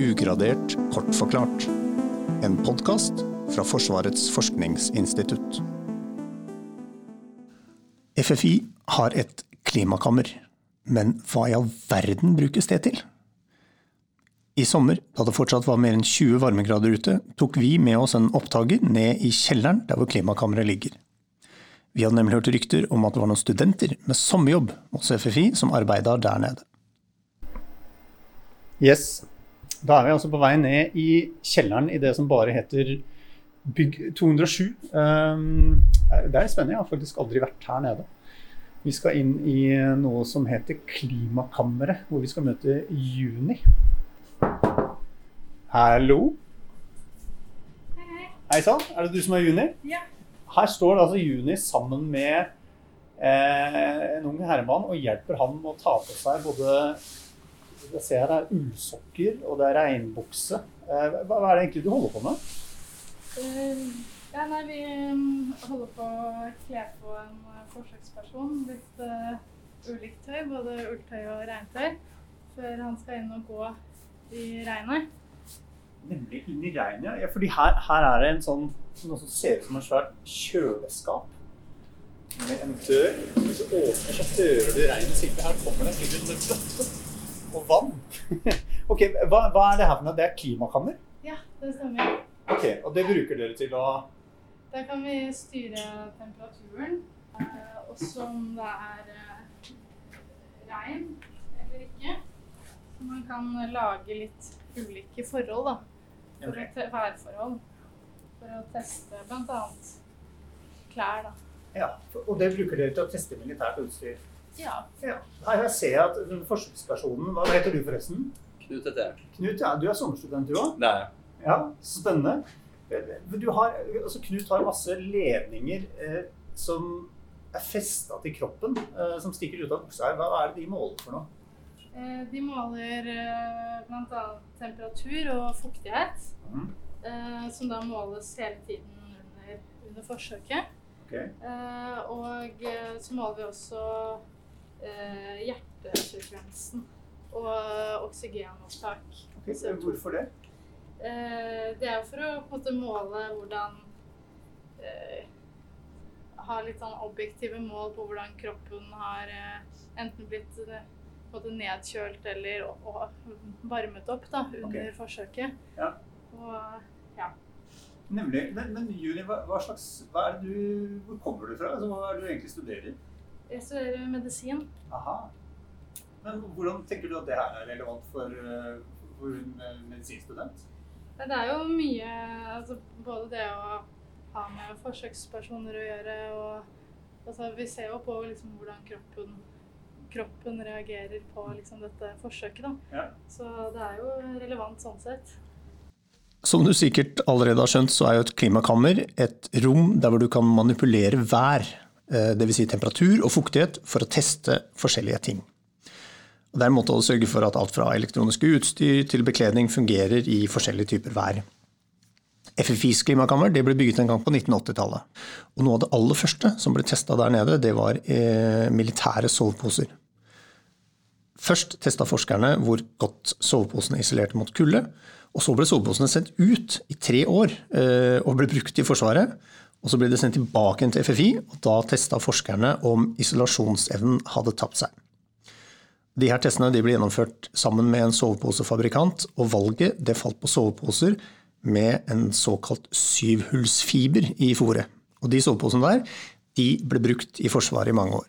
Ugradert kort forklart. En podkast fra Forsvarets forskningsinstitutt. FFI har et klimakammer, men hva i all verden brukes det til? I sommer, da det fortsatt var mer enn 20 varmegrader ute, tok vi med oss en opptaker ned i kjelleren der hvor klimakammeret ligger. Vi hadde nemlig hørt rykter om at det var noen studenter med sommerjobb hos FFI som arbeida der nede. Yes, da er vi altså på vei ned i kjelleren i det som bare heter Bygg 207. Um, det er spennende, jeg har faktisk aldri vært her nede. Vi skal inn i noe som heter Klimakammeret, hvor vi skal møte Juni. Hallo. Hei, hei. Hei sann, er det du som er Juni? Ja. Her står det altså Juni sammen med eh, en ung herremann og hjelper han med å ta på seg både jeg ser her er ullsokker og det er regnbukse. Eh, hva, hva er det egentlig du holder på med? Uh, ja, nei, vi um, holder på å kle på en uh, forsøksperson litt uh, ulikt tøy, både ulltøy og regntøy, før han skal inn og gå i regnet. Nemlig inn i regnet. Ja, fordi her, her er det en sånn noe som ser ut som en svært kjøleskap. Med en dør. Hvis du åpner, så hører du regnet sikkert. Her kommer det sikkert en glatte og vann. ok, hva, hva er det her for noe? Det er klimakammer? Ja, det stemmer. Ok, Og det bruker dere til å Da kan vi styre temperaturen, eh, også om det er eh, regn eller ikke. Så man kan lage litt ulike forhold, da. For okay. værforhold. For å teste bl.a. klær, da. Ja, og det bruker dere til å teste militært utstyr? Ja. Ja. Her ser jeg at forsøkspersonen Hva heter du forresten? Knut heter jeg. Knut, ja. Du er sommerstudent, du òg? Det er jeg. Ja, spennende. Du har, altså Knut har masse ledninger eh, som er festa til kroppen, eh, som stikker ut av buksa her. Hva er det de måler for noe? Eh, de måler eh, bl.a. temperatur og fuktighet, eh, som da måles hele tiden under, under forsøket. Ok. Eh, og eh, så måler vi også eh, hjertefrekvensen og oksygenopptak. Ok, så Hvorfor det? Eh, det er for å måte måle hvordan eh, Ha litt sånn objektive mål på hvordan kroppen har eh, enten blitt eh, måte nedkjølt eller og, og varmet opp da, under okay. forsøket. Ja. Og ja. Nemlig. Men, men Juni, hva, hva slags, hva du, hvor kommer du fra? Altså, hva er det du egentlig studerer? Jeg studerer medisin. Aha. Men hvordan tenker du at det her er relevant for, eh, for en eh, medisinstudent? Det er jo mye altså, Både det å ha med forsøkspersoner å gjøre og altså, Vi ser jo på liksom, hvordan kroppen, kroppen reagerer på liksom, dette forsøket. Da. Ja. Så det er jo relevant sånn sett. Som du sikkert allerede har skjønt, så er jo et klimakammer et rom der hvor du kan manipulere vær, dvs. Si temperatur og fuktighet, for å teste forskjellige ting. Og Det er en måte å sørge for at alt fra elektroniske utstyr til bekledning fungerer i forskjellige typer vær. FFIs klimakammer ble bygget en gang på 1980-tallet. Og Noe av det aller første som ble testa der nede, det var eh, militære soveposer. Først testa forskerne hvor godt soveposene isolerte mot kulde. Og så ble soveposene sendt ut i tre år eh, og ble brukt i Forsvaret. Og så ble det sendt tilbake til FFI, og da testa forskerne om isolasjonsevnen hadde tapt seg. De her testene de ble gjennomført sammen med en soveposefabrikant, og valget det falt på soveposer med en såkalt syvhullsfiber i fòret. Og de soveposene der de ble brukt i Forsvaret i mange år.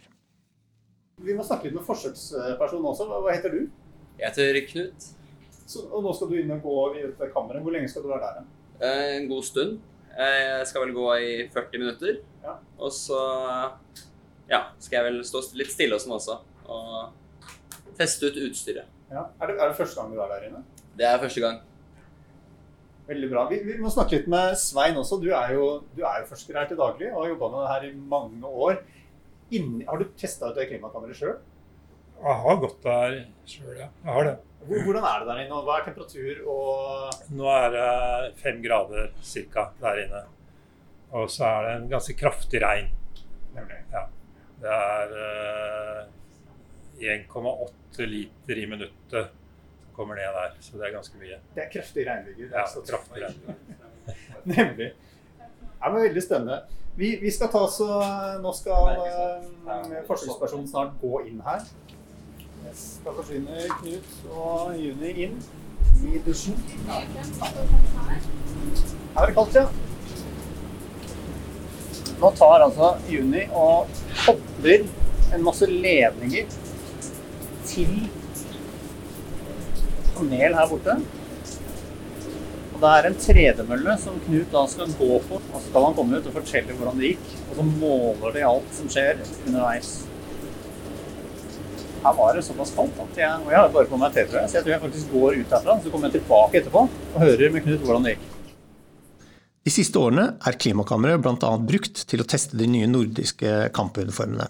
Vi må snakke litt med forsøkspersonen også. Hva heter du? Jeg heter Knut. Så, og nå skal du inn og gå i dette kammeret. Hvor lenge skal du være der? Eh, En god stund. Eh, Jeg skal vel gå i 40 minutter. Ja. Og så ja, skal jeg vel stå litt stille og sånn også. Og teste ut utstyret. Ja. Er, det, er det første gang du er der inne? Det er første gang. Veldig bra. Vi, vi må snakke litt med Svein også. Du er jo, du er jo forsker her til daglig og har jobba med det her i mange år. Inni, har du testa ut det klimakammeret sjøl? Jeg har gått der sjøl, ja. Jeg har det. Hvordan er det der inne? Hva er temperatur og Nå er det fem grader ca. der inne. Og så er det en ganske kraftig regn. Nemlig. Det er eh, 1,8 liter i minuttet som kommer ned der. Så det er ganske mye. Det er kraftig regnbyger. Ja, kraftig regn. Nemlig. Det er Veldig spennende. Vi, vi skal ta så, Nå skal eh, forskningspersonen snart gå inn her. Yes, da forsvinner Knut og Juni inn i dusjen. Her er det kaldt, ja. Nå tar altså Juni og kobler en masse ledninger til panel her borte. Og det er en tredemølle som Knut da skal gå på. Og så skal han komme ut og fortelle hvordan det gikk. Og så måler de alt som skjer underveis. Her var det såpass kaldt at jeg, og jeg har bare på meg T-trøye, så jeg tror jeg faktisk går ut herfra. Så kommer jeg tilbake etterpå og hører med Knut hvordan det gikk. De siste årene er klimakammeret bl.a. brukt til å teste de nye nordiske kampuniformene.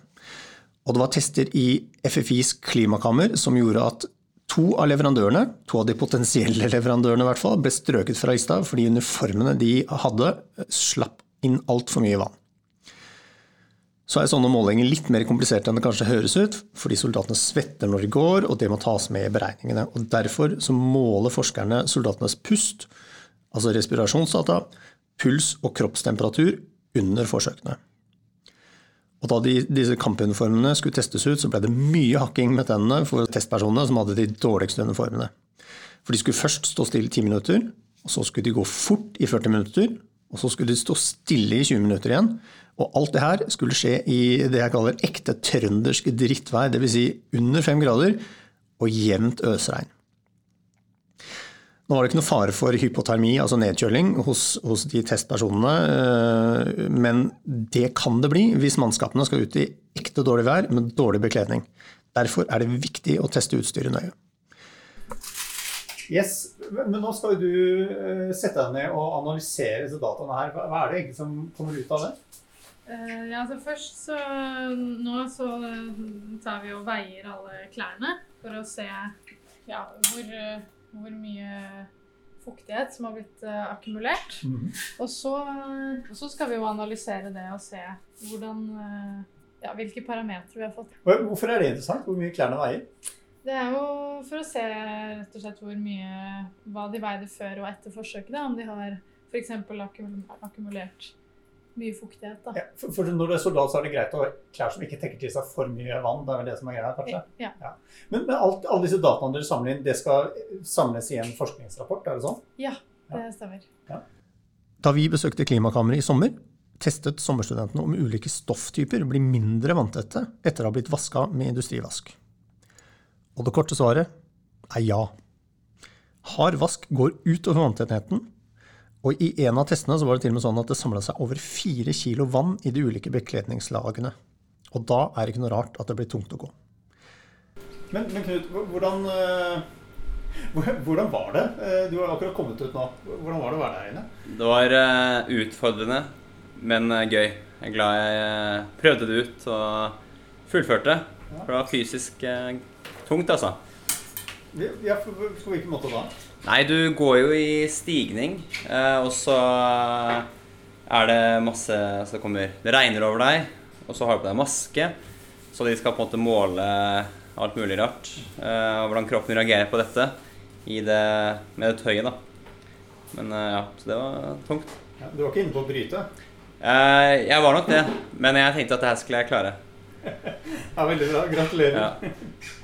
Og det var tester i FFIs klimakammer som gjorde at to av leverandørene, to av de potensielle leverandørene i hvert fall, ble strøket fra lista fordi uniformene de hadde, slapp inn altfor mye vann. Så er sånne målinger litt mer kompliserte enn det kanskje høres ut, fordi soldatene svetter når de går, og det må tas med i beregningene. Og Derfor så måler forskerne soldatenes pust, altså respirasjonsdata, puls og kroppstemperatur under forsøkene. Og Da de, disse kampuniformene skulle testes ut, så ble det mye hakking med tennene for testpersonene som hadde de dårligste uniformene. For de skulle først stå stille i 10 minutter, og så skulle de gå fort i 40 minutter, og så skulle de stå stille i 20 minutter igjen. Og alt det her skulle skje i det jeg kaller ekte trøndersk drittvær, dvs. Si under fem grader og jevnt øsregn. Nå var det ikke noe fare for hypotermi, altså nedkjøling, hos, hos, de testpersonene, eh, men det kan det bli hvis mannskapene skal ut i ekte dårlig vær med dårlig bekledning. Derfor er det viktig å teste utstyret nøye. Yes, Men nå skal du eh, sette deg ned og analysere disse dataene her. Hva er det egentlig som kommer ut av det? Uh, ja, altså først så Nå så tar vi og veier alle klærne for å se ja, hvor hvor mye fuktighet som har blitt uh, akkumulert. Mm. Og, så, og, så, skal vi jo analysere det og se hvordan, uh, ja, hvilke parametere vi har fått. Hvorfor er det interessant? Hvor mye klærne veier? Det er jo for å se rett og slett hvor mye, hva de veide før og etter forsøket. Om de har f.eks. akkumulert mye fuktighet. da. Ja, for, for, når du er soldat, så er det greit å ha klær som ikke tekker til seg for mye vann. Det er vel det som er greia, kanskje? Ja. ja. Men, men alt, alle disse dataene dere samler inn, det skal samles i en forskningsrapport? er det sånn? Ja, det stemmer. Ja. Da vi besøkte Klimakammeret i sommer, testet sommerstudentene om ulike stofftyper blir mindre vanntette etter å ha blitt vaska med industrivask. Og det korte svaret er ja. Hard vask går utover vanntettheten og I en av testene så var det til og med sånn at det samla seg over fire kilo vann i de ulike bekledningslagene. Og da er det ikke noe rart at det blir tungt å gå. Men, men Knut, hvordan, uh, hvordan, var det? Uh, du har akkurat kommet ut nå. Hvordan var det å være der inne? Det var uh, utfordrende, men gøy. Jeg er glad jeg prøvde det ut og fullførte. For det var fysisk tungt, altså. Ja, på, på hvilken måte da? Nei, du går jo i stigning, eh, og så er det masse som kommer Det regner over deg, og så har du på deg maske. Så de skal på en måte måle alt mulig rart. Eh, og hvordan kroppen reagerer på dette det, med det tøyet, da. Men eh, ja, så det var tungt. Ja, du var ikke inne på å bryte? Jeg var nok det, men jeg tenkte at det her skulle jeg klare. Ja, Veldig bra. Gratulerer. Ja.